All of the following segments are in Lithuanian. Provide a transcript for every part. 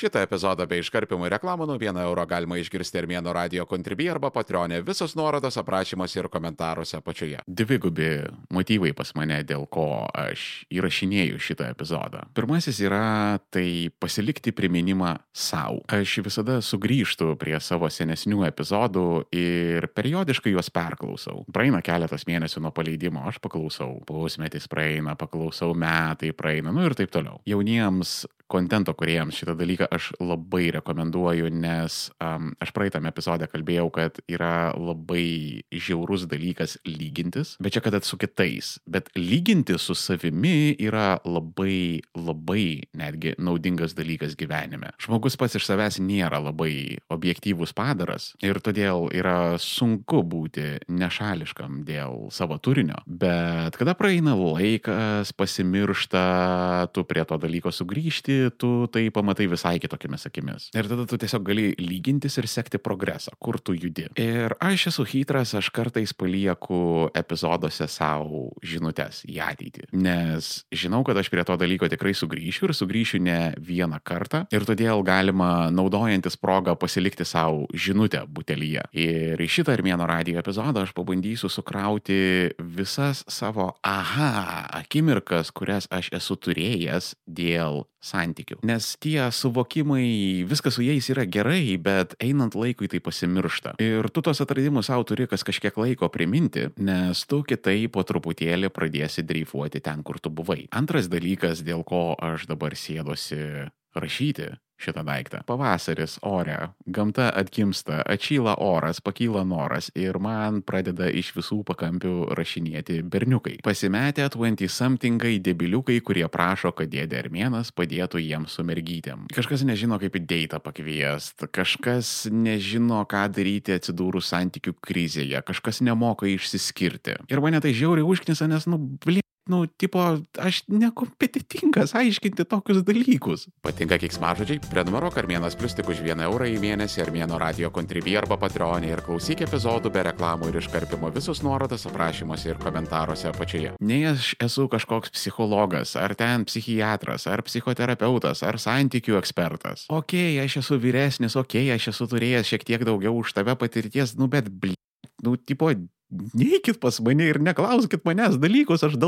Šitą epizodą bei iškarpimų reklamų nuo 1 euro galima išgirsti Armėno radio kontribį arba patronė. Visos nuorodos aprašymuose ir komentaruose apačioje. Dvigubi motyvai pas mane, dėl ko aš įrašinėju šitą epizodą. Pirmasis yra tai pasilikti priminimą savo. Aš visada sugrįžtu prie savo senesnių epizodų ir periodiškai juos perklausau. Praeina keletas mėnesių nuo paleidimo, aš paklausau, pusmetis praeina, paklausau metai praeina, nu ir taip toliau. Jauniems kontento kuriejams šitą dalyką aš labai rekomenduoju, nes um, aš praeitame epizode kalbėjau, kad yra labai žiaurus dalykas lygintis, bet čia kad su kitais. Bet lyginti su savimi yra labai, labai netgi naudingas dalykas gyvenime. Žmogus pats iš savęs nėra labai objektyvus padaras ir todėl yra sunku būti nešališkam dėl savo turinio. Bet kada praeina laikas, pasimiršta, tu prie to dalyko sugrįžti, tu tai pamatai visai kitokiamis akimis. Ir tada tu tiesiog gali lygintis ir sekti progresą, kur tu judi. Ir aš esu hitras, aš kartais palieku epizoduose savo žinutės į ateitį. Nes žinau, kad aš prie to dalyko tikrai sugrįšiu ir sugrįšiu ne vieną kartą. Ir todėl galima, naudojantis progą, pasilikti savo žinutę butelyje. Ir į šitą Armėno radijo epizodą aš pabandysiu sukrauti visas savo aha akimirkas, kurias aš esu turėjęs dėl santykių. Nes tie suvokimai, viskas su jais yra gerai, bet einant laikui tai pasimiršta. Ir tu tos atradimus savo turi kas kažkiek laiko priminti, nes tu kitai po truputėlį pradėsi dreifuoti ten, kur tu buvai. Antras dalykas, dėl ko aš dabar sėdosi rašyti šitą daiktą. Pavasaris ore, gamta atgimsta, atšyla oras, pakyla noras ir man pradeda iš visų pakampių rašinėti berniukai. Pasimetę 20-something-ai debiliukai, kurie prašo, kad dėdė Armėnas padėtų jiems su mergytėm. Kažkas nežino, kaip į deitą pakviest, kažkas nežino, ką daryti atsidūrus santykių krizėje, kažkas nemoka išsiskirti. Ir mane tai žiauriai užknisa, nes, nu, blin nu, tipo, aš nekompetitingas aiškinti tokius dalykus. Patinka kiksmažodžiai? Prenumeruok Armėnas Plus tik už 1 eurą į mėnesį Armėno radio kontribį arba patronį ir klausyk epizodų be reklamų ir iškarpimo visus nuorodas aprašymuose ir komentaruose apačioje. Nei aš esu kažkoks psichologas, ar ten psichiatras, ar psichoterapeutas, ar santykių ekspertas. Ok, aš esu vyresnis, ok, aš esu turėjęs šiek tiek daugiau už tave patirties, nu bet, bl... nu, tipo, neikit pas mane ir neklauskit manęs dalykus, aš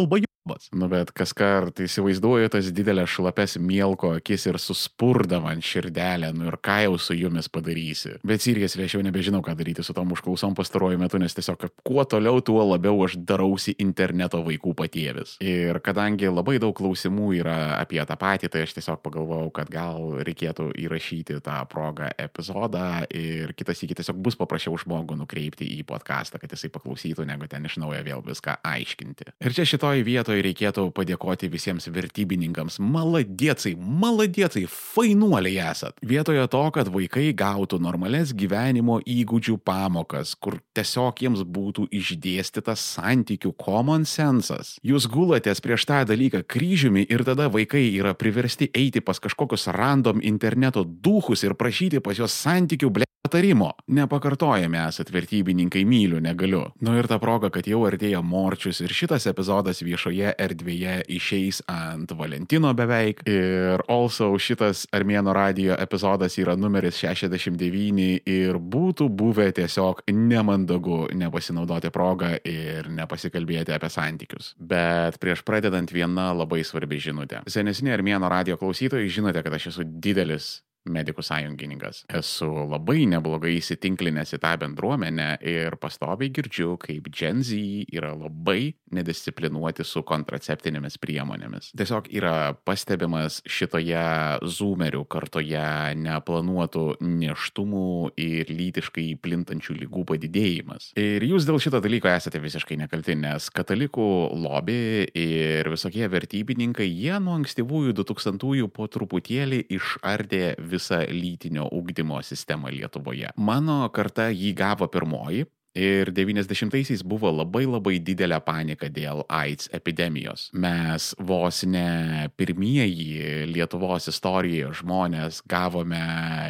dalbaju. Nu, bet kas kart įsivaizduoju tas didelės šlapes mielko akis ir suspurda man širdelę, nu ir ką jau su jumis padarysi. Bet Sirijas jau nebežinau, ką daryti su tom užklausom pastaruoju metu, nes tiesiog kuo toliau, tuo labiau aš darausi interneto vaikų patėvis. Ir kadangi labai daug klausimų yra apie tą patį, tai aš tiesiog pagalvojau, kad gal reikėtų įrašyti tą progą epizodą ir kitas iki tiesiog bus paprasčiau žmogų nukreipti į podcastą, kad jisai paklausytų, negu ten iš naujo vėl viską aiškinti. Ir čia šitoj vietoje vietoje reikėtų padėkoti visiems vertybininkams. Maladiecai, maladiecai, fainuoliai esat. Vietoje to, kad vaikai gautų normales gyvenimo įgūdžių pamokas, kur tiesiog jiems būtų išdėstytas santykių common sensas. Jūs gulatės prieš tą dalyką kryžiumi ir tada vaikai yra priversti eiti pas kažkokius random interneto duhus ir prašyti pas juos santykių ble patarimo. Nepakartojami esat vertybininkai myliu, negaliu. Nu ir ta proga, kad jau artėja morčius ir šitas epizodas viešoje erdvėje išeis ant Valentino beveik. Ir also šitas Armėno radio epizodas yra numeris 69 ir būtų buvę tiesiog nemandagu nepasinaudoti progą ir nepasikalbėti apie santykius. Bet prieš pradedant viena labai svarbi žinutė. Senesni Armėno radio klausytojai žinote, kad aš esu didelis medikų sąjungininkas. Esu labai neblogai įsitinklinęs į tą bendruomenę ir pastoviai girdžiu, kaip Gen Z yra labai nedisciplinuoti su kontraceptinėmis priemonėmis. Tiesiog yra pastebimas šitoje zoomerių kartoje neplanuotų neštumų ir lytiškai plintančių lygų padidėjimas. Ir jūs dėl šito dalyko esate visiškai nekalti, nes katalikų lobby ir visokie vertybininkai, jie nuo ankstyvųjų 2000-ųjų po truputėlį išardė visą lytinio ugdymo sistemą Lietuvoje. Mano karta jį gavo pirmoji, Ir 90-aisiais buvo labai labai didelė panika dėl AIDS epidemijos. Mes vos ne pirmieji Lietuvos istorijoje žmonės gavome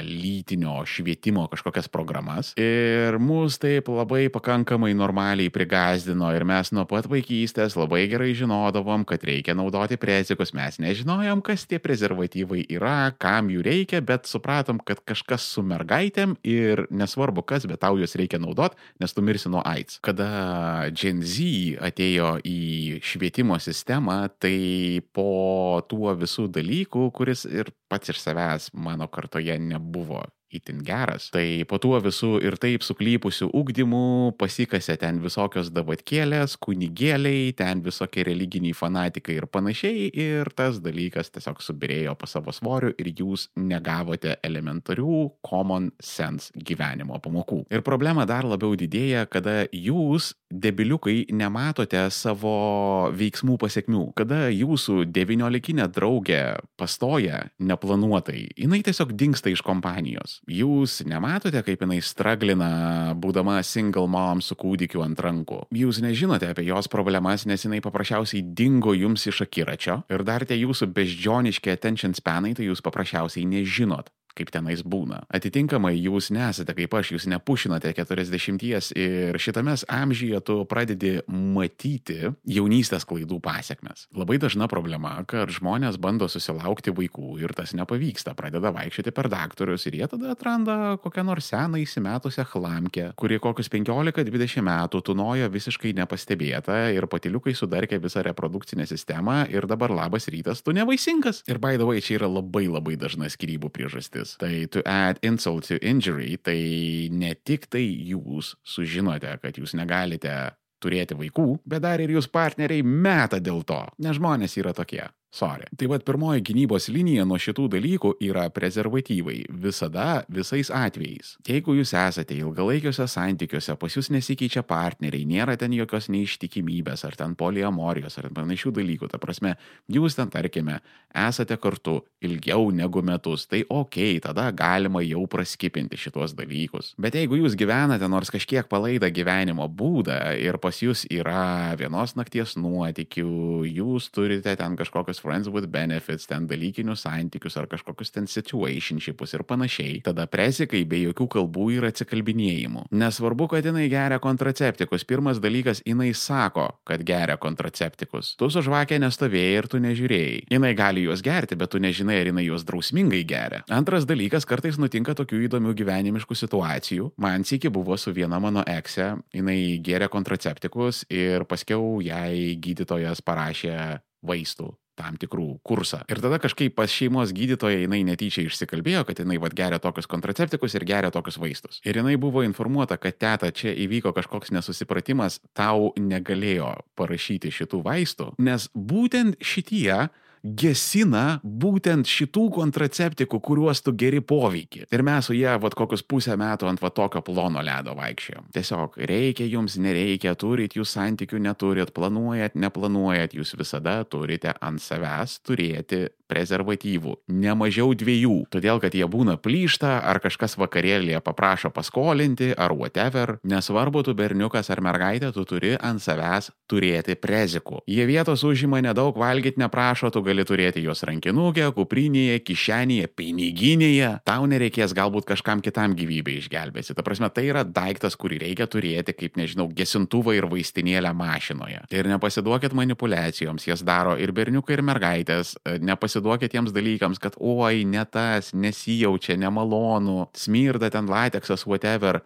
lytinio švietimo kažkokias programas ir mus taip labai pakankamai normaliai prigazdino ir mes nuo pat vaikystės labai gerai žinodavom, kad reikia naudoti prezikus. Mes nežinojom, kas tie prezervatyvai yra, kam jų reikia, bet supratom, kad kažkas su mergaitėm ir nesvarbu kas, bet tau juos reikia naudoti, nes nes tu mirsi nuo AIDS. Kada Gen Z atėjo į švietimo sistemą, tai po tuo visų dalykų, kuris ir pats iš savęs mano kartoje nebuvo itin geras. Tai po tuo visų ir taip suklypusių ugdymų pasikasė ten visokios davatkėlės, kunigėliai, ten visokie religiniai fanatikai ir panašiai. Ir tas dalykas tiesiog subirėjo po savo svoriu ir jūs negavote elementarių common sense gyvenimo pamokų. Ir problema dar labiau didėja, kada jūs, debiliukai, nematote savo veiksmų pasiekmių. Kada jūsų devyniolikinė draugė pastoja neplanuotai, jinai tiesiog dinksta iš kompanijos jūs nematote, kaip jinai straglina, būdama single mom su kūdikiu ant rankų. Jūs nežinote apie jos problemas, nes jinai paprasčiausiai dingo jums iš akiračio ir dar tie jūsų beždžioniški attention spanai, tai jūs paprasčiausiai nežinot kaip tenais būna. Atitinkamai jūs nesate kaip aš, jūs nepušinate 40 ir šitame amžyje tu pradedi matyti jaunystės klaidų pasiekmes. Labai dažna problema, kad žmonės bando susilaukti vaikų ir tas nepavyksta, pradeda vaikščioti per daktarus ir jie tada atranda kokią nors seną įsimetusią chlamkę, kuri kokius 15-20 metų tunojo visiškai nepastebėta ir patiliukai sudarkė visą reprodukcinę sistemą ir dabar labas rytas, tu nevaisingas. Ir way, čia yra labai labai dažna skirybų priežastis priežastis. Tai to add insult to injury, tai ne tik tai jūs sužinote, kad jūs negalite turėti vaikų, bet dar ir jūs partneriai meta dėl to, nes žmonės yra tokie. Sorry. Tai vad pirmoji gynybos linija nuo šitų dalykų yra prezervatyvai. Visada, visais atvejais. Jeigu jūs esate ilgalaikiuose santykiuose, pas jūs nesikeičia partneriai, nėra ten jokios neištikimybės, ar ten poliamorijos, ar panašių dalykų, ta prasme, jūs ten, tarkime, esate kartu ilgiau negu metus, tai ok, tada galima jau praskipinti šitos dalykus. Bet jeigu jūs gyvenate nors kažkiek palaidą gyvenimo būdą ir pas jūs yra vienos nakties nuotikių, jūs turite ten kažkokius friends with benefits, ten dalykinius santykius ar kažkokius ten situationshipus ir panašiai, tada prezikai be jokių kalbų ir atsikalbinėjimų. Nesvarbu, kad jinai geria kontraceptikus. Pirmas dalykas, jinai sako, kad geria kontraceptikus. Tu su žvakė nestovėjai ir tu nežiūrėjai. Jinai gali juos gerti, bet tu nežinai, ar jinai juos drausmingai geria. Antras dalykas, kartais nutinka tokių įdomių gyvenimiškų situacijų. Man sėki buvo su viena mano ekse, jinai geria kontraceptikus ir paskiau jai gydytojas parašė vaistų tam tikrų kursą. Ir tada kažkaip pas šeimos gydytoją jinai netyčia išsikalbėjo, kad jinai vad geria tokius kontraceptikus ir geria tokius vaistus. Ir jinai buvo informuota, kad teta čia įvyko kažkoks nesusipratimas, tau negalėjo parašyti šitų vaistų, nes būtent šitie gesina būtent šitų kontraceptikų, kuriuos tu geri poveikį. Ir mes su jie, vad kokius pusę metų ant va tokio plono ledo vaikščiojom. Tiesiog reikia jums, nereikia, turit jūs santykių, neturit, planuojat, neplanuojat, jūs visada turite ant savęs turėti prezervatyvų, ne mažiau dviejų, todėl kad jie būna plyšta, ar kažkas vakarėlėje paprašo paskolinti, ar whatever, nesvarbu tu berniukas ar mergaitė, tu turi ant savęs turėti prezikų. Jie vietos užima nedaug valgyti neprašo, tu gali turėti juos rankinukė, kuprinėje, kišenėje, piniginėje, tau nereikės galbūt kažkam kitam gyvybę išgelbėsi. Ta prasme, tai yra daiktas, kurį reikia turėti kaip, nežinau, gesintuvą ir vaistinėlę mašinoje. Ir nepasiduokit manipulacijoms, jas daro ir berniukai, ir mergaitės, nepasiduokit nepasiduokit tiems dalykams, kad oi, ne tas, nesijaučia, nemalonu, smirda ten lateksas, whatever.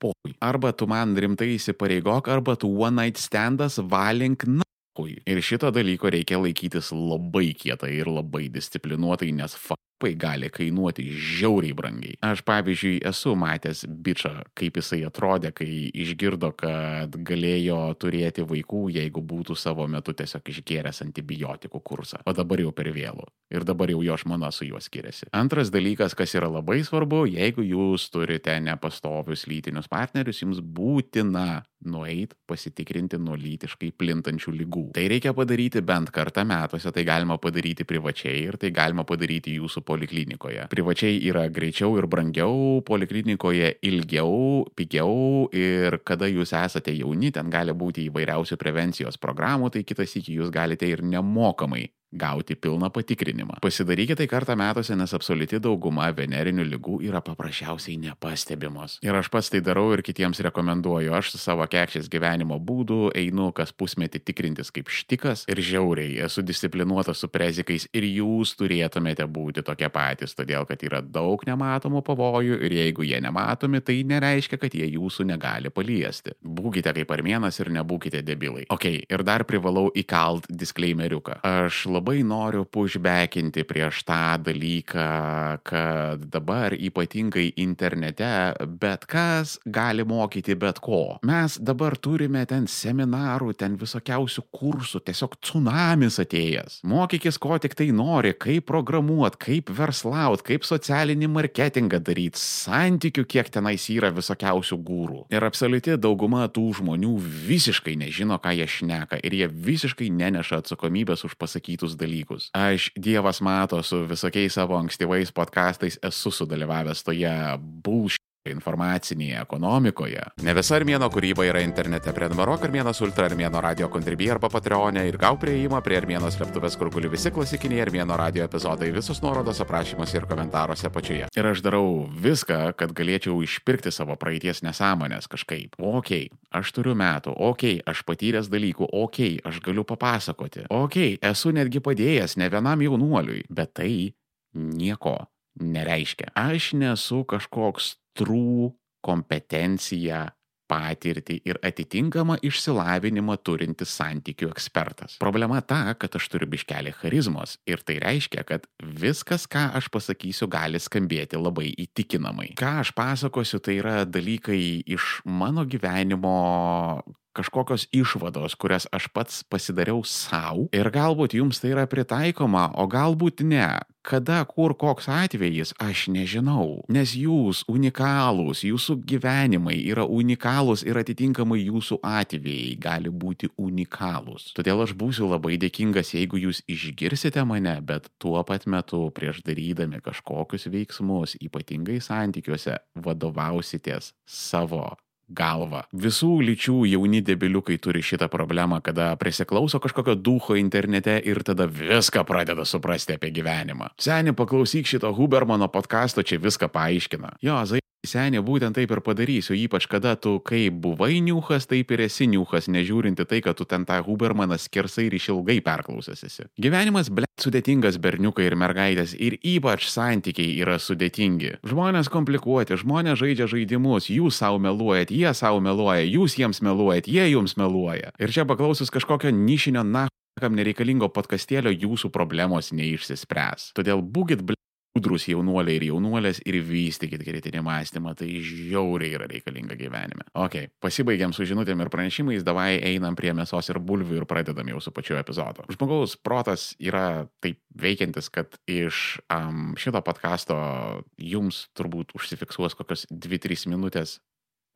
Poi. Arba tu man rimtai įsipareigok, arba tu one night standas valink na. Ir šito dalyko reikia laikytis labai kietai ir labai disciplinuotai, nes fa labai gali kainuoti žiauriai brangiai. Aš pavyzdžiui esu matęs bičią, kaip jisai atrodė, kai išgirdo, kad galėjo turėti vaikų, jeigu būtų savo metu tiesiog išgėręs antibiotikų kursą. O dabar jau per vėlų. Ir dabar jau jo žmona su juo skiriasi. Antras dalykas, kas yra labai svarbu, jeigu jūs turite nepastovius lytinius partnerius, jums būtina nueit pasitikrinti nuo lytiškai plintančių lygų. Tai reikia padaryti bent kartą metuose, tai galima padaryti privačiai ir tai galima padaryti jūsų poliklinikoje. Privačiai yra greičiau ir brangiau, poliklinikoje ilgiau, pigiau ir kada jūs esate jauni, ten gali būti įvairiausių prevencijos programų, tai kitas iki jūs galite ir nemokamai gauti pilną patikrinimą. Pasidarykite tai kartą metuose, nes absoliuti dauguma venerinių lygų yra paprasčiausiai nepastebimos. Ir aš pats tai darau ir kitiems rekomenduoju. Aš su savo kekšės gyvenimo būdu einu kas pusmetį tikrintis kaip štikas ir žiauriai esu disciplinuotas su prezikais ir jūs turėtumėte būti tokie patys, todėl kad yra daug nematomų pavojų ir jeigu jie nematomi, tai nereiškia, kad jie jūsų negali paliesti. Būkite kaip armėnas ir nebūkite debilai. Ok, ir dar privalau įkalt disclaimeriuką. Aš labai labai noriu pushbackinti prieš tą dalyką, kad dabar ypatingai internete bet kas gali mokyti bet ko. Mes dabar turime ten seminarų, ten visokiausių kursų, tiesiog tsunamis atėjęs. Mokykis, ko tik tai nori, kaip programuot, kaip verslaut, kaip socialinį marketingą daryti, santykių, kiek tenais yra visokiausių gūrų. Ir absoliuti dauguma tų žmonių visiškai nežino, ką jie šneka ir jie visiškai neneša atsakomybės už pasakytus kitus dalykus. Aš Dievas mato su visokiais savo ankstyvais podkastais esu sudalyvavęs toje bulš informacinėje ekonomikoje. Ne visa Armėno kūryba yra internete. Prenumeruok Armėnas Ultra Armėno radio kontribį arba Patreonė ir gau prieimą prie Armėnos slėptuvės, kur guli visi klasikiniai Armėno radio epizodai, visus nuorodos aprašymuose ir komentaruose apačioje. Ir aš darau viską, kad galėčiau išpirkti savo praeities nesąmonės kažkaip. Ok, aš turiu metų, ok, aš patyręs dalykų, ok, aš galiu papasakoti, ok, esu netgi padėjęs ne vienam jaunuoliui, bet tai nieko nereiškia. Aš nesu kažkoks trų kompetenciją patirtį ir atitinkamą išsilavinimą turintis santykių ekspertas. Problema ta, kad aš turiu biškelį charizmos ir tai reiškia, kad viskas, ką aš pasakysiu, gali skambėti labai įtikinamai. Ką aš pasakosiu, tai yra dalykai iš mano gyvenimo kažkokios išvados, kurias aš pats pasidariau savo ir galbūt jums tai yra pritaikoma, o galbūt ne. Kada, kur, koks atvejis, aš nežinau. Nes jūs unikalūs, jūsų gyvenimai yra unikalūs ir atitinkamai jūsų atvejai gali būti unikalūs. Todėl aš būsiu labai dėkingas, jeigu jūs išgirsite mane, bet tuo pat metu prieš darydami kažkokius veiksmus, ypatingai santykiuose, vadovausitės savo galvą. Visų lyčių jauni debiliukai turi šitą problemą, kada prisiklauso kažkokio duho internete ir tada viską pradeda suprasti apie gyvenimą. Seniai, paklausyk šito Hubermano podkasto, čia viską paaiškina. Jo, zai. Senė, būtent taip ir padarysiu, ypač kada tu kaip buvai niuchas, taip ir esi niuchas, nežiūrinti tai, kad tu ten tą Hubermaną skersai ir išilgai perklausęs esi. Gyvenimas, ble, sudėtingas berniukai ir mergaitės ir ypač santykiai yra sudėtingi. Žmonės komplikuoti, žmonės žaidžia žaidimus, jūs savo meluojat, jie savo meluoja, jūs jiems meluojat, jie jums meluoja. Ir čia paklausus kažkokio nišinio na kam nereikalingo podkastėlio jūsų problemos neišsispręs. Todėl būkit ble gudrus jaunuoliai ir jaunuolės ir vystykit kritinį mąstymą, tai žiauriai yra reikalinga gyvenime. Ok, pasibaigiam su žinutėm ir pranešimais, davai einam prie mėsos ir bulvių ir pradedam jau su pačiu epizodu. Žmogaus protas yra taip veikiantis, kad iš um, šito podkasto jums turbūt užsifiksuos kokios 2-3 minutės,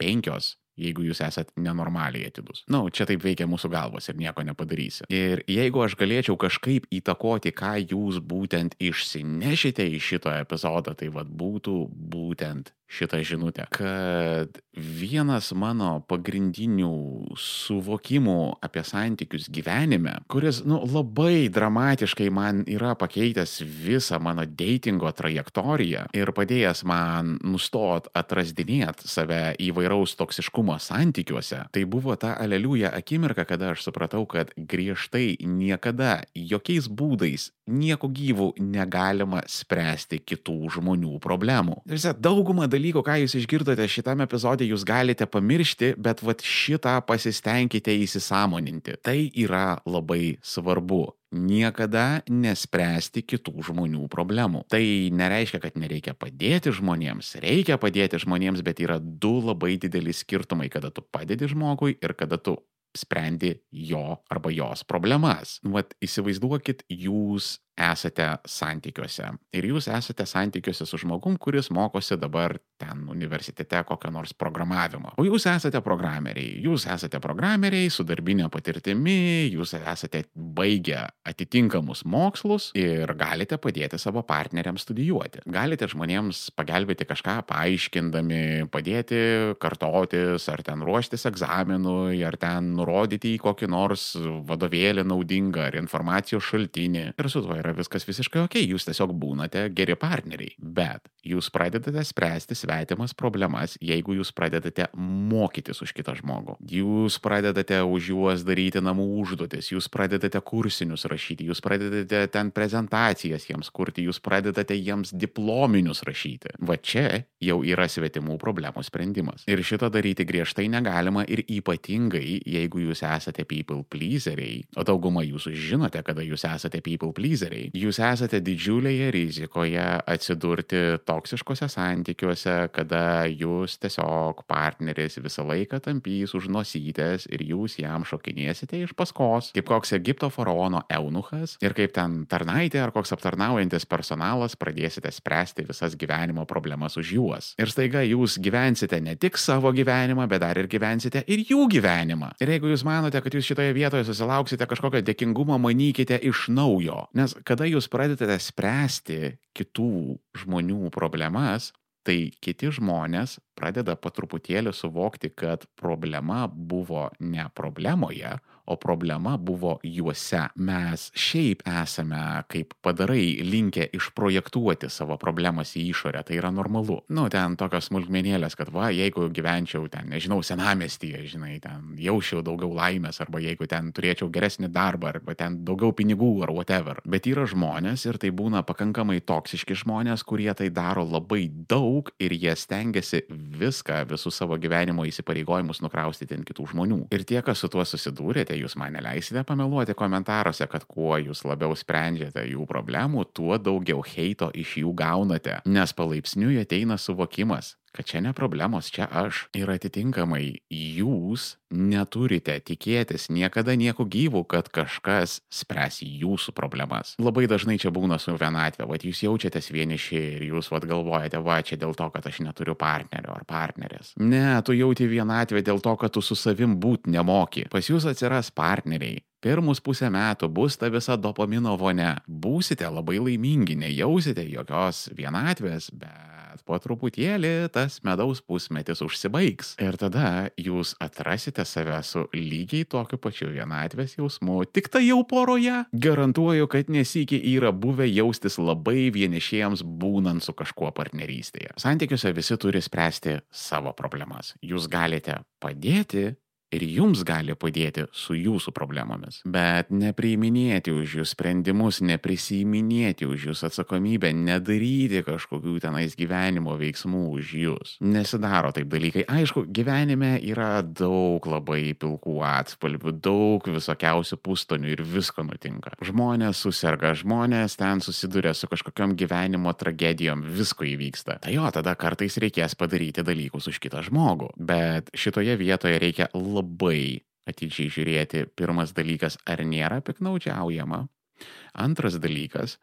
5 jeigu jūs esat nenormaliai atidus. Na, nu, čia taip veikia mūsų galvos ir nieko nepadarysi. Ir jeigu aš galėčiau kažkaip įtakoti, ką jūs būtent išsinešite iš šito epizodo, tai vad būtų būtent šitą žinutę, kad vienas mano pagrindinių suvokimų apie santykius gyvenime, kuris, nu, labai dramatiškai man yra pakeitęs visą mano datingo trajektoriją ir padėjęs man nustot atrasdinėti save įvairaus toksiškumo santykiuose, tai buvo ta aleliuja akimirka, kada aš supratau, kad griežtai niekada, jokiais būdais, nieko gyvų negalima spręsti kitų žmonių problemų. Visa dauguma dalykų, ką jūs išgirdote šitame epizode, jūs galite pamiršti, bet vat šitą pasistengkite įsisamoninti. Tai yra labai svarbu niekada nespręsti kitų žmonių problemų. Tai nereiškia, kad nereikia padėti žmonėms. Reikia padėti žmonėms, bet yra du labai dideli skirtumai, kada tu padedi žmogui ir kada tu sprendi jo arba jos problemas. Vat įsivaizduokit, jūs esate santykiuose. Ir jūs esate santykiuose su žmogum, kuris mokosi dabar ten universitete kokio nors programavimo. O jūs esate programeriai. Jūs esate programeriai su darbinė patirtimi, jūs esate baigę atitinkamus mokslus ir galite padėti savo partneriams studijuoti. Galite žmonėms pagelbėti kažką paaiškindami, padėti kartotis, ar ten ruoštis egzaminui, ar ten nurodyti į kokį nors vadovėlį naudingą, ar informacijos šaltinį. Ir su tuo yra viskas visiškai ok, jūs tiesiog būnate geri partneriai. Bet jūs pradedate spręsti svetimas problemas, jeigu jūs pradedate mokytis už kitą žmogų. Jūs pradedate už juos daryti namų užduotis, jūs pradedate kursinius rašyti, jūs pradedate ten prezentacijas jiems kurti, jūs pradedate jiems diplominius rašyti. Va čia jau yra svetimų problemų sprendimas. Ir šito daryti griežtai negalima ir ypatingai, jeigu jūs esate people pleaseriai, o dauguma jūsų žinote, kada jūs esate people pleaseriai, jūs esate didžiulėje rizikoje atsidurti toksiškose santykiuose, kada jūs tiesiog partneris visą laiką tampys už nosytės ir jūs jam šokinėsite iš paskos, kaip koks Egipto faraono eunuchas ir kaip ten tarnaitė ar koks aptarnaujantis personalas pradėsite spręsti visas gyvenimo problemas už juos. Ir staiga jūs gyvensite ne tik savo gyvenimą, bet dar ir gyvensite ir jų gyvenimą. Ir jeigu jūs manote, kad jūs šitoje vietoje susilauksite kažkokio dėkingumo, manykite iš naujo. Nes kada jūs pradedate spręsti kitų žmonių problemas, tai kiti žmonės pradeda po truputėlį suvokti, kad problema buvo ne problemoje, o problema buvo juose. Mes šiaip esame kaip padarai linkę išprojektuoti savo problemas į išorę, tai yra normalu. Nu, ten tokios smulkmenėlės, kad va, jeigu gyvenčiau ten, nežinau, senamestyje, žinai, ten jaučiau daugiau laimės, arba jeigu ten turėčiau geresnį darbą, arba ten daugiau pinigų, ar whatever. Bet yra žmonės ir tai būna pakankamai toksiški žmonės, kurie tai daro labai daug ir jie stengiasi viską, visus savo gyvenimo įsipareigojimus nukraustyti ant kitų žmonių. Ir tie, kas su tuo susidūrėte, jūs man neleisite pameluoti komentaruose, kad kuo jūs labiau sprendžiate jų problemų, tuo daugiau heito iš jų gaunate. Nes palaipsniui ateina suvokimas, kad čia ne problemos, čia aš. Ir atitinkamai jūs neturite tikėtis niekada nieko gyvų, kad kažkas spręs jūsų problemas. Labai dažnai čia būna su vienatvė, vad jūs jaučiatės vieniši ir jūs vad galvojate, va čia dėl to, kad aš neturiu partnerio ar partnerės. Ne, tu jauti vienatvę dėl to, kad tu su savim būt nemoki. Pas jūs atsiras partneriai, pirmus pusę metų bus ta visa dopamino vonia. Būsite labai laimingi, nejausite jokios vienatvės, bet po truputėlį tas medaus pusmetis užsibaigs. Ir tada jūs atrasite save su lygiai tokiu pačiu vienatvės jausmu, tik tai jau poroje. Garantuoju, kad nesikį yra buvę jaustis labai vienišiems būnant su kažkuo partnerystėje. Santykiuose visi turi spręsti savo problemas. Jūs galite padėti ir jums gali padėti su jūsų problemomis. Bet nepriiminėti už jūs sprendimus, neprisiminėti už jūs atsakomybę, nedaryti kažkokių tenais gyvenimo veiksmų už jūs. Nesidaro taip dalykai. Aišku, gyvenime yra daug labai pilkų atspalvių, daug visokiausių pustonių ir visko nutinka. Žmonės susirga, žmonės ten susiduria su kažkokiam gyvenimo tragedijom, visko įvyksta. Tai jo, tada kartais reikės padaryti dalykus už kitą žmogų. Bet šitoje vietoje reikia labai atidžiai žiūrėti. Pirmas dalykas, ar nėra piknaudžiaujama. Antras dalykas,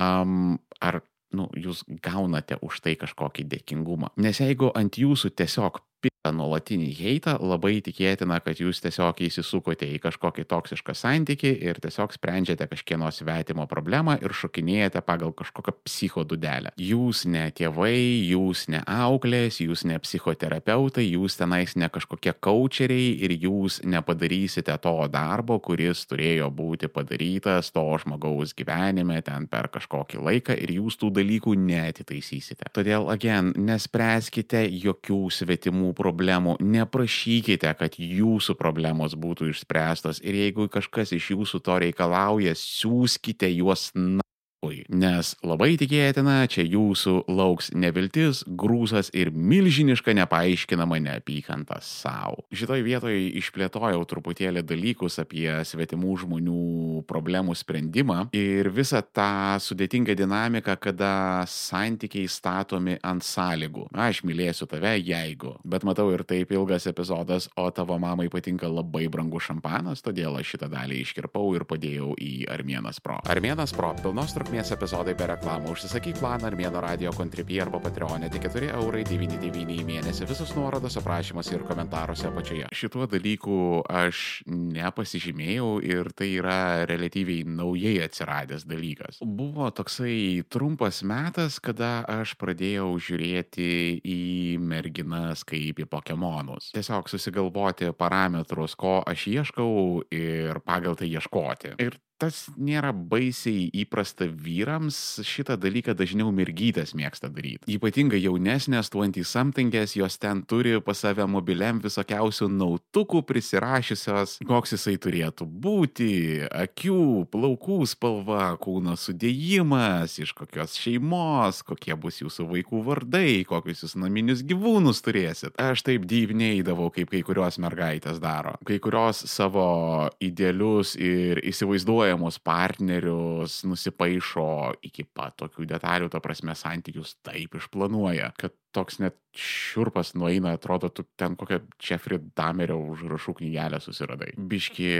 um, ar nu, jūs gaunate už tai kažkokį dėkingumą. Nes jeigu ant jūsų tiesiog pita nuolatinį heitą, labai tikėtina, kad jūs tiesiog įsisukote į kažkokį toksišką santyki ir tiesiog sprendžiate kažkieno svetimo problemą ir šokinėjate pagal kažkokią psichodudelę. Jūs ne tėvai, jūs ne auklės, jūs ne psichoterapeutai, jūs tenais ne kažkokie coacheriai ir jūs nepadarysite to darbo, kuris turėjo būti padarytas to žmogaus gyvenime ten per kažkokį laiką ir jūs tų dalykų netitaisysite. Todėl, again, nespręskite jokių svetimų problemų, neprašykite, kad jūsų problemos būtų išspręstos. Ir jeigu kažkas iš jūsų to reikalauja, siūskite juos nes labai tikėtina, čia jūsų lauks neviltis, grūzas ir milžiniška nepaaiškinama neapykanta savo. Šitoj vietoje išplėtojau truputėlį dalykus apie svetimų žmonių problemų sprendimą ir visą tą sudėtingą dinamiką, kada santykiai statomi ant sąlygų. Aš mylėsiu tave, jeigu. Bet matau ir taip ilgas epizodas, o tavo mamai patinka labai brangus šampanas, todėl aš šitą dalį iškirpau ir padėjau į Armėnas Pro. Armėnas Pro pilnos trukmės trukmės epizodai be reklamų. Užsisakyk planą Armėno radio kontribį arba Patreonė tik 4 eurai 99 į mėnesį. Visus nuorodos aprašymuose ir komentaruose apačioje. Šituo dalyku aš nepasižymėjau ir tai yra relatyviai naujai atsiradęs dalykas. Buvo toksai trumpas metas, kada aš pradėjau žiūrėti į merginas kaip į Pokemonus. Tiesiog susigalvoti parametrus, ko aš ieškau ir pagal tai ieškoti. Ir tas nėra baisiai įprasta vyrams, šitą dalyką dažniau mergytės mėgsta daryti. Ypatingai jaunesnės 20-somethingės, jos ten turi pas save mobiliam visokiausių nautukų prisirašysios, koks jisai turėtų būti, akių, plaukų spalva, kūno sudėjimas, iš kokios šeimos, kokie bus jūsų vaikų vardai, kokius jūs naminius gyvūnus turėsit. Aš taip dyvneidavau, kaip kai kurios mergaitės daro. Kai kurios savo idealius ir įsivaizduoja įsivaizduojamus partnerius nusipaišo iki pat tokių detalių, ta prasme, santykius taip išplanuoja, kad toks net šiurpas nueina, atrodo, tu ten kokią Jeffrey Damerio užrašų knygelę susiradai. Biški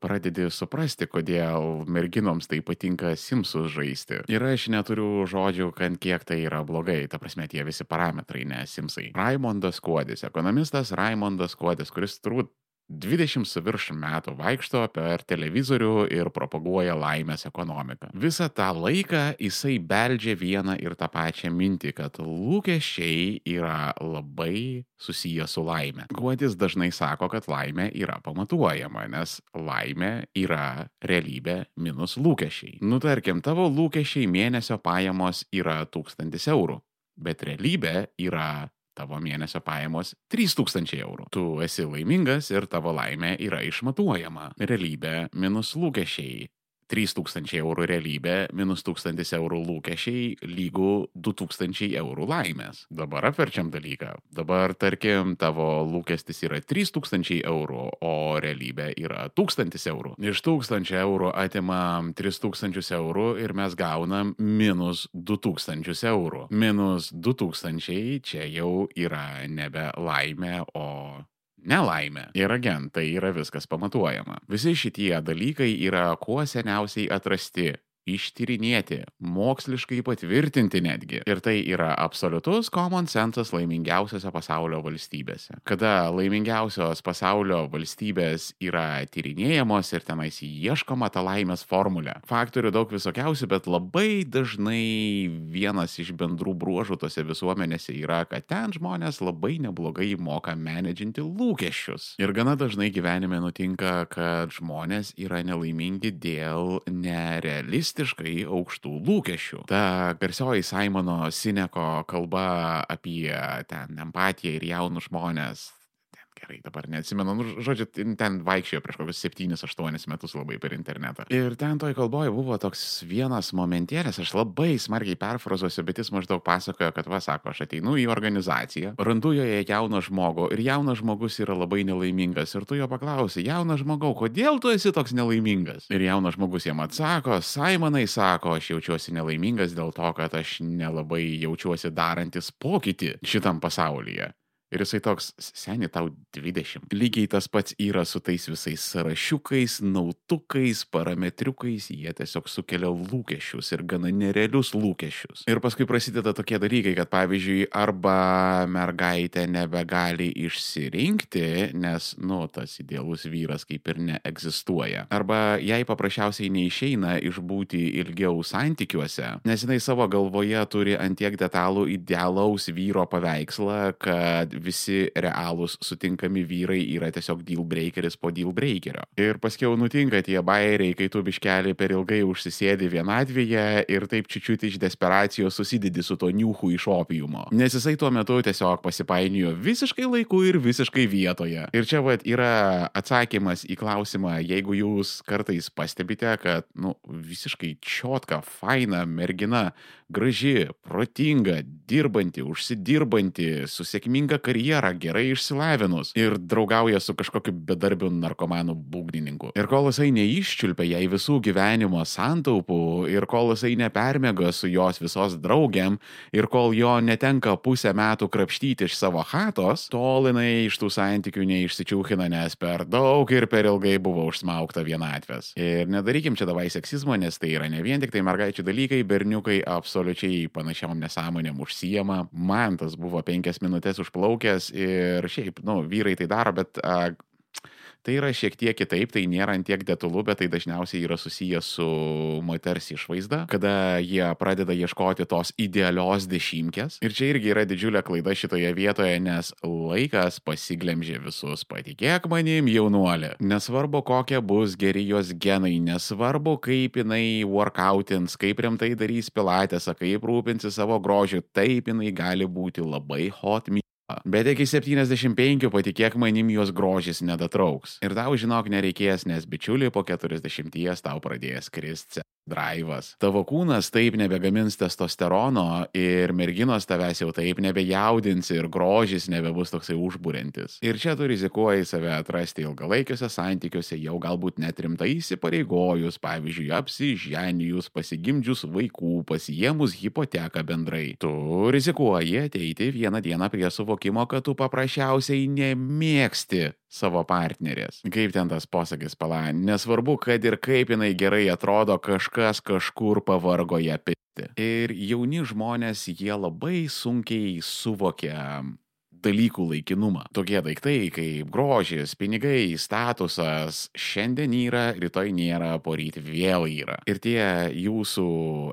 pradedi suprasti, kodėl merginoms tai patinka Simsus žaisti. Ir aš neturiu žodžių, kad kiek tai yra blogai, ta prasme, tie visi parametrai, ne Simsai. Raimondas Kuodis, ekonomistas Raimondas Kuodis, kuris turbūt 20 su virš metų vaikšto per televizorių ir propaguoja laimės ekonomiką. Visą tą laiką jisai beldžia vieną ir tą pačią mintį, kad lūkesčiai yra labai susiję su laime. Guodis dažnai sako, kad laimė yra pamatuojama, nes laimė yra realybė minus lūkesčiai. Nutarkim, tavo lūkesčiai mėnesio pajamos yra 1000 eurų, bet realybė yra tavo mėnesio pajamos 3000 eurų. Tu esi laimingas ir tavo laimė yra išmatuojama. Realybė minus lūkesčiai 3000 eurų realybė minus 1000 eurų lūkesčiai lygų 2000 eurų laimės. Dabar apverčiam dalyką. Dabar, tarkim, tavo lūkestis yra 3000 eurų, o realybė yra 1000 eurų. Iš 1000 eurų atimam 3000 eurų ir mes gaunam minus 2000 eurų. Minus 2000 čia jau yra nebe laimė, o nelaimė. Ir agentai yra viskas pamatuojama. Visi šitie dalykai yra kuo seniausiai atrasti ištyrinėti, moksliškai patvirtinti netgi. Ir tai yra absoliutus common sensas laimingiausiose pasaulio valstybėse. Kada laimingiausios pasaulio valstybės yra tyrinėjamos ir tenais ieškoma tą laimės formulę. Faktorių daug visokiausių, bet labai dažnai vienas iš bendrų bruožų tose visuomenėse yra, kad ten žmonės labai neblogai moka menedžinti lūkesčius. Ir gana dažnai gyvenime nutinka, kad žmonės yra nelaimingi dėl nerealistiškų realistiškai aukštų lūkesčių. Ta garsioji Simono Sineko kalba apie ten empatiją ir jaunus žmonės, gerai, dabar neatsimenu, nu, žodžiu, ten vaikščiojo prieš kokius 7-8 metus labai per internetą. Ir ten toj kalboje buvo toks vienas momentėlis, aš labai smarkiai perfrazuosiu, bet jis maždaug pasakojo, kad, va, sako, aš ateinu į organizaciją, randu joje jauną žmogų ir jaunas žmogus yra labai nelaimingas ir tu jo paklausi, jaunas žmogau, kodėl tu esi toks nelaimingas? Ir jaunas žmogus jam atsako, Simonai sako, aš jaučiuosi nelaimingas dėl to, kad aš nelabai jaučiuosi darantis pokytį šitam pasaulyje. Ir jisai toks, seniai tau 20. Lygiai tas pats yra su tais visais sąrašiukais, nautukais, parametriukais, jie tiesiog sukelia lūkesčius ir gana nerealius lūkesčius. Ir paskui prasideda tokie dalykai, kad pavyzdžiui, arba mergaitė nebegali išsirinkti, nes, nu, tas idealus vyras kaip ir neegzistuoja. Arba jai paprasčiausiai neišeina išbūti ilgiau santykiuose, nes jinai savo galvoje turi antiek detalų idealaus vyro paveikslą, kad visi realūs sutinkami vyrai yra tiesiog deal breakeris po deal breakerio. Ir paskiau nutinka tie bairiai, kai tu biškelį per ilgai užsisėdi vienatvėje ir taip čičiut iš desperacijos susidedi su to niuhu iš opiumo. Nes jisai tuo metu tiesiog pasipainiojo visiškai laiku ir visiškai vietoje. Ir čia vad yra atsakymas į klausimą, jeigu jūs kartais pastebite, kad, nu, visiškai čiotka, faina mergina, graži, protinga, dirbanti, užsidirbanti, su sėkminga karjera, gerai išsilavinus ir draugauja su kažkokiu bedarbiu narkomanu būgnininku. Ir kol jisai neiščiulpia jai visų gyvenimo santaupų ir kol jisai nepermėga su jos visos draugiam ir kol jo netenka pusę metų krapštyti iš savo hatos, tol jinai iš tų santykių neišsičiūkina, nes per daug ir per ilgai buvo užsmaukta vienatvės. Ir nedarykim čia davai seksizmo, nes tai yra ne vien tik tai mergaičių dalykai, berniukai absoliučiai panašiom nesąmonėm užsijama. Man tas buvo penkias minutės užplaukęs ir šiaip, nu, vyrai tai daro, bet a, Tai yra šiek tiek kitaip, tai nėra ant tiek detalu, bet tai dažniausiai yra susijęs su moters išvaizda, kada jie pradeda ieškoti tos idealios dešimtkės. Ir čia irgi yra didžiulė klaida šitoje vietoje, nes laikas pasiglemžė visus, patikėk manim, jaunuolė. Nesvarbu, kokie bus geri jos genai, nesvarbu, kaip jinai workoutins, kaip rimtai darys pilatėsą, kaip rūpinsi savo grožiu, taip jinai gali būti labai hot. Bet iki 75 patikėk manim jos grožis nedatrauks. Ir tau žinok nereikės, nes bičiuliai po 40 tau pradės kristi drivas. Tavo kūnas taip nebegamins testosterono ir merginos tavęs jau taip nebejaudins ir grožis nebebus toksai užbūrintis. Ir čia tu rizikuoji save atrasti ilgalaikiuose santykiuose, jau galbūt net rimtai įsipareigojus, pavyzdžiui, apsiženijus, pasigimdžius vaikų, pasiemus hipoteką bendrai. Tu rizikuoji ateiti vieną dieną prie suvokimo, kad tu paprasčiausiai nemėgsti savo partnerės. Kaip ten tas posakis pala, nesvarbu, kad ir kaip jinai gerai atrodo, kažkas kažkur pavargo ją pitti. Ir jauni žmonės, jie labai sunkiai suvokia dalykų laikinumą. Tokie daiktai kaip grožis, pinigai, statusas šiandien yra, rytoj nėra, poryt vėl yra. Ir tie jūsų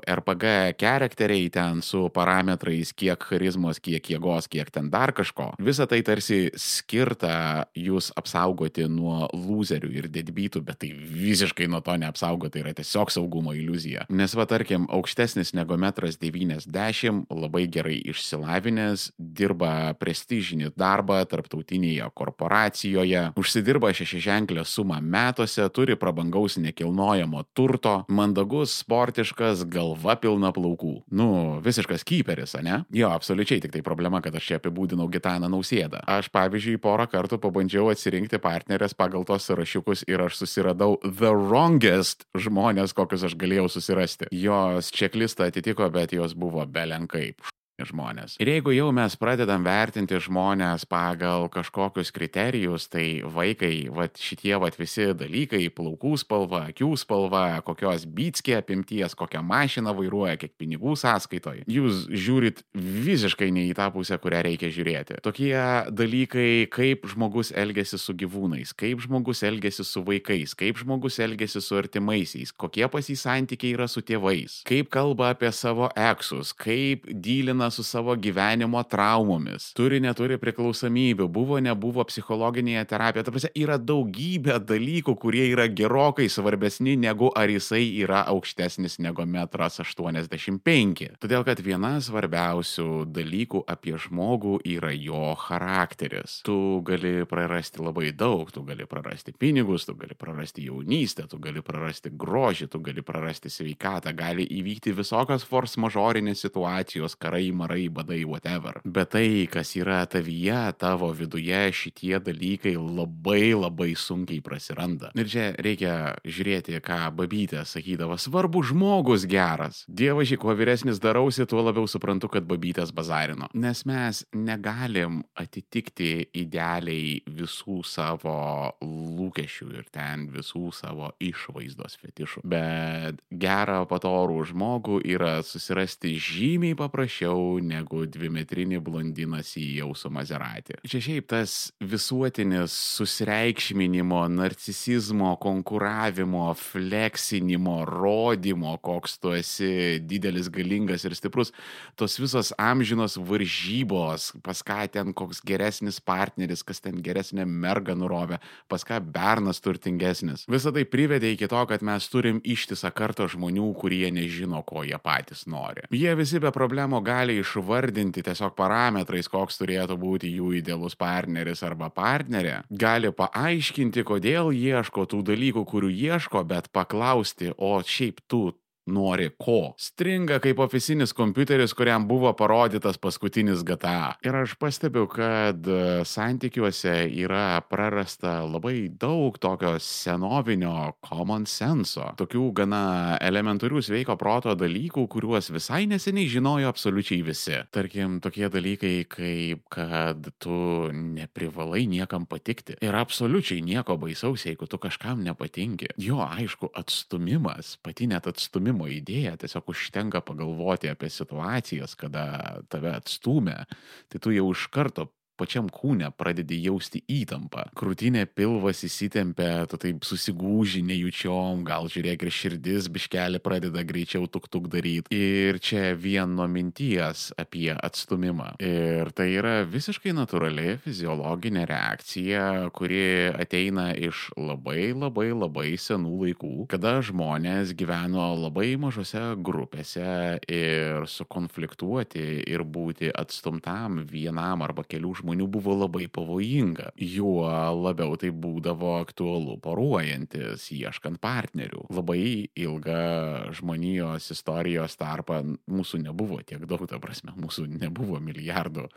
RPG charakteriai ten su parametrais, kiek charizmos, kiek jėgos, kiek ten dar kažko, visa tai tarsi skirta jūs apsaugoti nuo loserių ir dedbytų, bet tai visiškai nuo to neapsaugoti, tai yra tiesiog saugumo iliuzija. Nes va tarkim, aukštesnis negu metras 90, labai gerai išsilavinęs, dirba prestižinį darbą tarptautinėje korporacijoje, užsidirba šešiženklę sumą metuose, turi prabangaus nekilnojamo turto, mandagus, sportiškas, galva pilna plaukų. Nu, visiškas kyperis, ne? Jo, absoliučiai, tik tai problema, kad aš čia apibūdinau Gitaną Nausėdą. Aš, pavyzdžiui, porą kartų pabandžiau atsirinkti partnerės pagal tos sąrašiukus ir aš susiradau the wrongest žmonės, kokius aš galėjau susirasti. Jos čeklistą atitiko, bet jos buvo belenkaip žmonės. Ir jeigu jau mes pradedam vertinti žmonės pagal kažkokius kriterijus, tai vaikai, va šitie va visi dalykai - plaukų spalva, akių spalva, kokios bytskė apimties, kokią mašiną vairuoja, kiek pinigų sąskaitoje, jūs žiūrit visiškai ne į tą pusę, kurią reikia žiūrėti. Tokie dalykai, kaip žmogus elgesi su gyvūnais, kaip žmogus elgesi su vaikais, kaip žmogus elgesi su artimaisiais, kokie pas jį santykiai yra su tėvais, kaip kalba apie savo eksus, kaip dylina su savo gyvenimo traumomis, turi, neturi priklausomybių, buvo, nebuvo psichologinėje terapijoje. Ta prasme, yra daugybė dalykų, kurie yra gerokai svarbesni negu ar jisai yra aukštesnis negu metras 85. Todėl, kad viena svarbiausių dalykų apie žmogų yra jo charakteris. Tu gali prarasti labai daug, tu gali prarasti pinigus, tu gali prarasti jaunystę, tu gali prarasti grožį, tu gali prarasti sveikatą, gali įvykti visokios force majorinės situacijos, karai, marai, badai, whatever. Bet tai, kas yra tavyje, tavo viduje, šitie dalykai labai labai sunkiai prasiranda. Ir čia reikia žiūrėti, ką babytė sakydavo. Svarbu žmogus geras. Dievaži, kuo vyresnis darausi, tuo labiau suprantu, kad babytės bazarino. Nes mes negalim atitikti idealiai visų savo lūkesčių ir ten visų savo išvaizdos fetišų. Bet gerą patorų žmogų yra susirasti žymiai paprasčiau geriau negu dvimetrinį blondinas į jausų mazeratį. Čia šiaip tas visuotinis susireikšminimo, narcisizmo, konkuravimo, fleksinimo, rodymo, koks tu esi didelis, galingas ir stiprus, tos visos amžinos varžybos, pas ką ten koks geresnis partneris, kas ten geresnė merga nurovė, pas ką bernas turtingesnis. Visą tai privedė iki to, kad mes turim ištisą kartą žmonių, kurie nežino, ko jie patys nori. Jie visi be problemų gali išvardinti tiesiog parametrais, koks turėtų būti jų idealus partneris arba partnerė. Gali paaiškinti, kodėl ieško tų dalykų, kurių ieško, bet paklausti, o šiaip tu nori ko. Stringa kaip oficinis kompiuteris, kuriam buvo parodytas paskutinis GTA. Ir aš pastebiu, kad e, santykiuose yra prarasta labai daug tokio senovinio common senso, tokių gana elementarių sveiko proto dalykų, kuriuos visai neseniai žinojo absoliučiai visi. Tarkim, tokie dalykai kaip, kad tu neprivalai niekam patikti. Ir absoliučiai nieko baisaus, jeigu tu kažkam nepatinki. Jo, aišku, atstumimas, pati net atstumimas atstūmimo idėją, tiesiog užtenka pagalvoti apie situacijas, kada tave atstumė, tai tu jau iš karto pačiam kūne pradedi jausti įtampą. Krūtinė pilvas įsitempia, tu taip susigūži nejučiom, gal žiūrėk ir širdis biškelį pradeda greičiau tuk tuk daryti. Ir čia vien nuo minties apie atstumimą. Ir tai yra visiškai natūrali fiziologinė reakcija, kuri ateina iš labai labai labai senų laikų, kada žmonės gyveno labai mažose grupėse ir sukonfliktuoti ir būti atstumtam vienam arba kelių žmonių žmonių buvo labai pavojinga. Juo labiau tai būdavo aktualu poruojantis, ieškant partnerių. Labai ilgą žmonijos istorijos tarpą mūsų nebuvo tiek daug, ta prasme, mūsų nebuvo milijardų.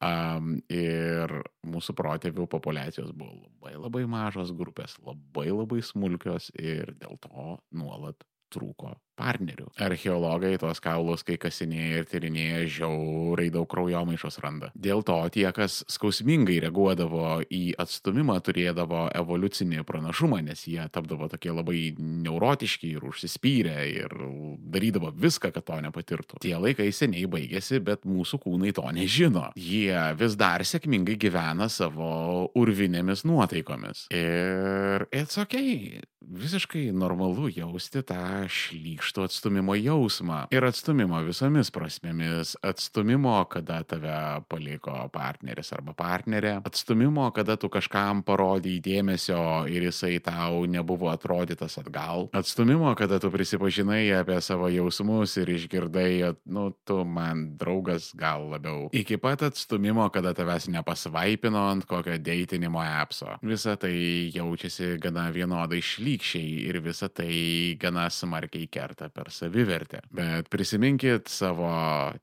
Um, ir mūsų protėvių populiacijos buvo labai labai mažos grupės, labai labai smulkios ir dėl to nuolat trūko partnerių. Archeologai tuos kaulus, kai kasinėja ir tyrinėja, žiauriai daug kraujomaišos randa. Dėl to tie, kas skausmingai reaguodavo į atstumimą, turėdavo evoliucinį pranašumą, nes jie tapdavo tokie labai neurotiški ir užsispyrę ir darydavo viską, kad to nepatirtų. Tie laikai seniai baigėsi, bet mūsų kūnai to nežino. Jie vis dar sėkmingai gyvena savo urvinėmis nuotaikomis. Ir it's ok, visiškai normalu jausti tą šlykštą reikštų atstumimo jausmą ir atstumimo visomis prasmėmis. Atstumimo, kada tave paliko partneris arba partnerė. Atstumimo, kada tu kažkam parodai dėmesio ir jisai tau nebuvo atrodytas atgal. Atstumimo, kada tu prisipažinai apie savo jausmus ir išgirdai, nu, tu man draugas gal labiau. Iki pat atstumimo, kada tavęs nepasvaipino ant kokio deitinimo appso. Visa tai jaučiasi gana vienodai šlykščiai ir visa tai gana smarkiai kerta per savivertę. Bet prisiminkit savo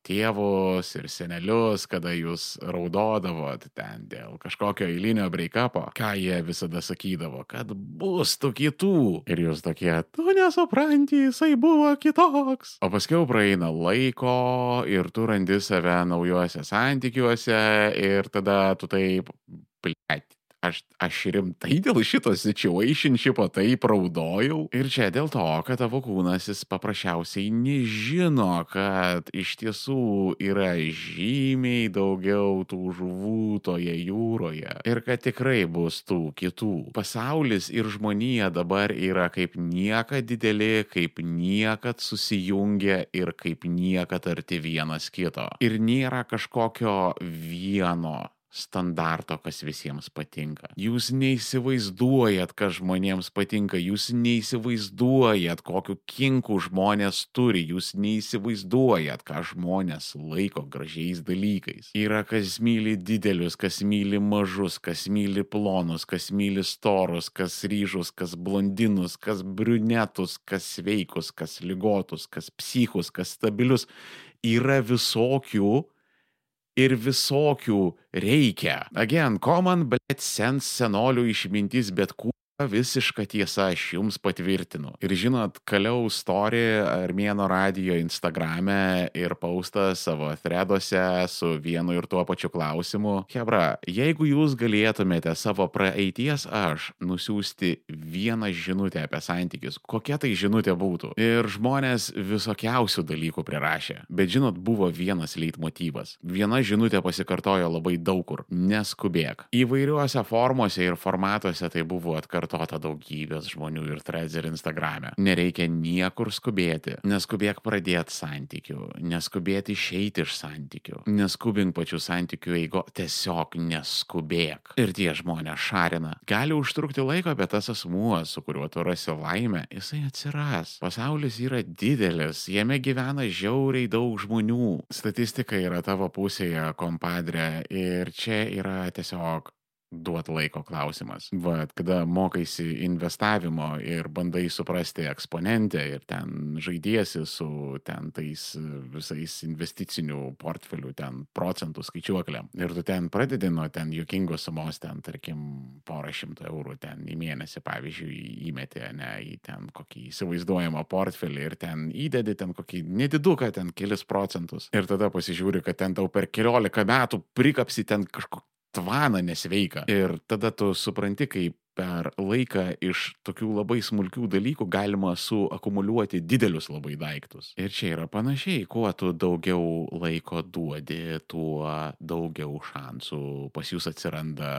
tėvus ir senelius, kada jūs raudodavot ten dėl kažkokio eilinio breikapo, ką jie visada sakydavo, kad bus tų kitų. Ir jūs tokie, tu nesupranti, jisai buvo kitoks. O paskui praeina laiko ir tu randi save naujuose santykiuose ir tada tu taip, plėti aš, aš rimtai dėl šito situationship taip raudojau. Ir čia dėl to, kad tavo kūnas jis paprasčiausiai nežino, kad iš tiesų yra žymiai daugiau tų žuvų toje jūroje. Ir kad tikrai bus tų kitų. Pasaulis ir žmonija dabar yra kaip niekad dideli, kaip niekad susijungia ir kaip niekad arti vienas kito. Ir nėra kažkokio vieno standarto, kas visiems patinka. Jūs neįsivaizduojat, kas žmonėms patinka, jūs neįsivaizduojat, kokiu kinku žmonės turi, jūs neįsivaizduojat, ką žmonės laiko gražiais dalykais. Yra kas myli didelius, kas myli mažus, kas myli plonus, kas myli storus, kas ryžus, kas blondinus, kas briunetus, kas sveikus, kas lygotus, kas psichus, kas stabilius. Yra visokių ir visokių reikia. Again, common, bet sens senolių išmintis, bet kūnas visiška tiesa, aš jums patvirtinu. Ir žinot, kaliau story Armėno radio Instagrame ir paustą savo threaduose su vienu ir tuo pačiu klausimu. Hebra, jeigu jūs galėtumėte savo praeities aš nusiųsti vieną žinutę apie santykius, kokia tai žinutė būtų? Ir žmonės visokiausių dalykų prirašė. Bet žinot, buvo vienas leitmotyvas. Viena žinutė pasikartojo labai daug kur. Neskubėk. Įvairiuose formuose ir formatuose tai buvo atkartota pakartota daugybės žmonių ir ir Instagrame. Nereikia niekur skubėti. Neskubėk pradėti santykių, neskubėti išeiti iš santykių, neskubink pačių santykių eigo, tiesiog neskubėk. Ir tie žmonės šarina. Gali užtrukti laiko, bet tas asmuo, su kuriuo tu rasi laimę, jisai atsiras. Pasaulis yra didelis, jame gyvena žiauriai daug žmonių. Statistika yra tavo pusėje, kompadre, ir čia yra tiesiog duot laiko klausimas. Vat, kada mokaisi investavimo ir bandai suprasti eksponentę ir ten žaidiesi su ten tais visais investicinių portfelių, ten procentų skaičiuoklėm. Ir tu ten pradedi nuo ten jokingos sumos, ten tarkim porą šimtų eurų ten į mėnesį, pavyzdžiui, įmeti, ne, į ten kokį įsivaizduojamą portfelį ir ten įdedi ten kokį nediduką, ten kelis procentus. Ir tada pasižiūri, kad ten tau per keliolika metų prikapsi ten kažkokį tvaną nesveiką. Ir tada tu supranti, kaip per laiką iš tokių labai smulkių dalykų galima suakumuliuoti didelius labai daiktus. Ir čia yra panašiai, kuo tu daugiau laiko duodi, tuo daugiau šansų pas jūs atsiranda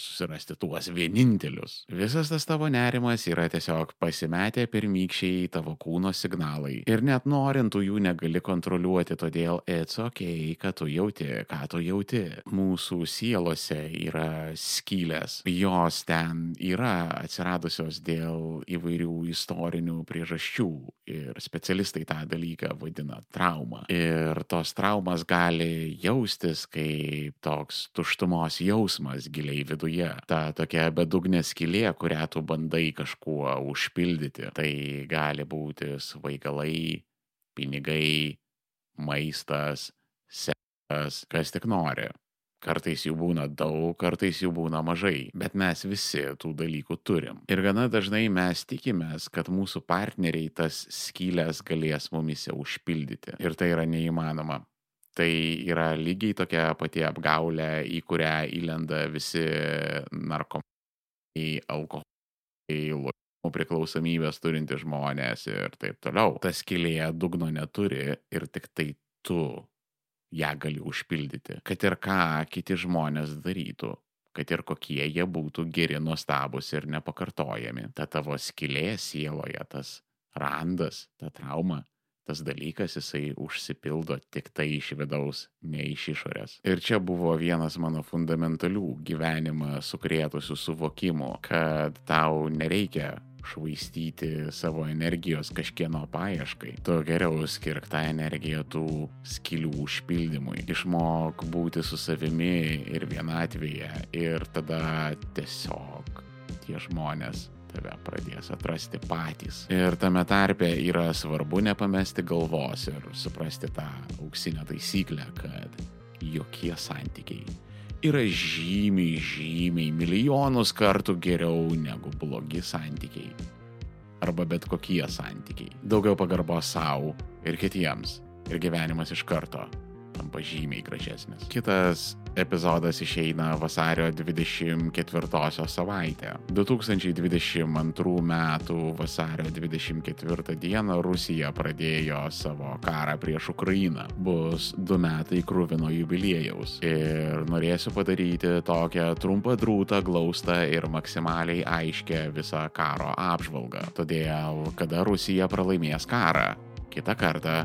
susirasti tuos vienintelius. Visas tas tavo nerimas yra tiesiog pasimetę pirmykščiai tavo kūno signalai. Ir net norintų jų negali kontroliuoti, todėl it's ok, kad tu jauti, ką tu jauti. Mūsų sielose yra skylės, jos ten yra atsiradusios dėl įvairių istorinių priežasčių ir specialistai tą dalyką vadina trauma. Ir tos traumas gali jaustis kaip toks tuštumos jausmas giliai viduje. Ta tokia bedugnė skylė, kurią tu bandai kažkuo užpildyti. Tai gali būti svaigalai, pinigai, maistas, seksas, kas tik nori. Kartais jų būna daug, kartais jų būna mažai, bet mes visi tų dalykų turim. Ir gana dažnai mes tikimės, kad mūsų partneriai tas skylės galės mumise užpildyti. Ir tai yra neįmanoma. Tai yra lygiai tokia pati apgaulė, į kurią įlenda visi narkomanai, alkoholiai, priklausomybės turinti žmonės ir taip toliau. Ta skylėje dugno neturi ir tik tai tu ją gali užpildyti. Kad ir ką kiti žmonės darytų, kad ir kokie jie būtų geri, nuostabus ir nepakartojami. Ta tavo skilė sieloje, tas randas, ta trauma, tas dalykas jisai užsipildo tik tai iš vidaus, ne iš išorės. Ir čia buvo vienas mano fundamentalių gyvenimą sukrėtusių suvokimų, kad tau nereikia švaistyti savo energijos kažkieno paieškai. Tu geriau skirk tą energiją tų skilių užpildymui. Išmok būti su savimi ir vienatvėje ir tada tiesiog tie žmonės tave pradės atrasti patys. Ir tame tarpe yra svarbu nepamesti galvos ir suprasti tą auksinę taisyklę, kad jokie santykiai yra žymiai, žymiai, milijonus kartų geriau negu blogi santykiai. Arba bet kokie santykiai. Daugiau pagarbos savo ir kitiems. Ir gyvenimas iš karto tampa žymiai gražesnis. Kitas epizodas išeina vasario 24 savaitę. 2022 m. vasario 24 d. Rusija pradėjo savo karą prieš Ukrainą. Bus du metai krūvino jubiliejaus. Ir norėsiu padaryti tokią trumpą drūtą, glaustą ir maksimaliai aiškę visą karo apžvalgą. Todėl, kada Rusija pralaimės karą, kitą kartą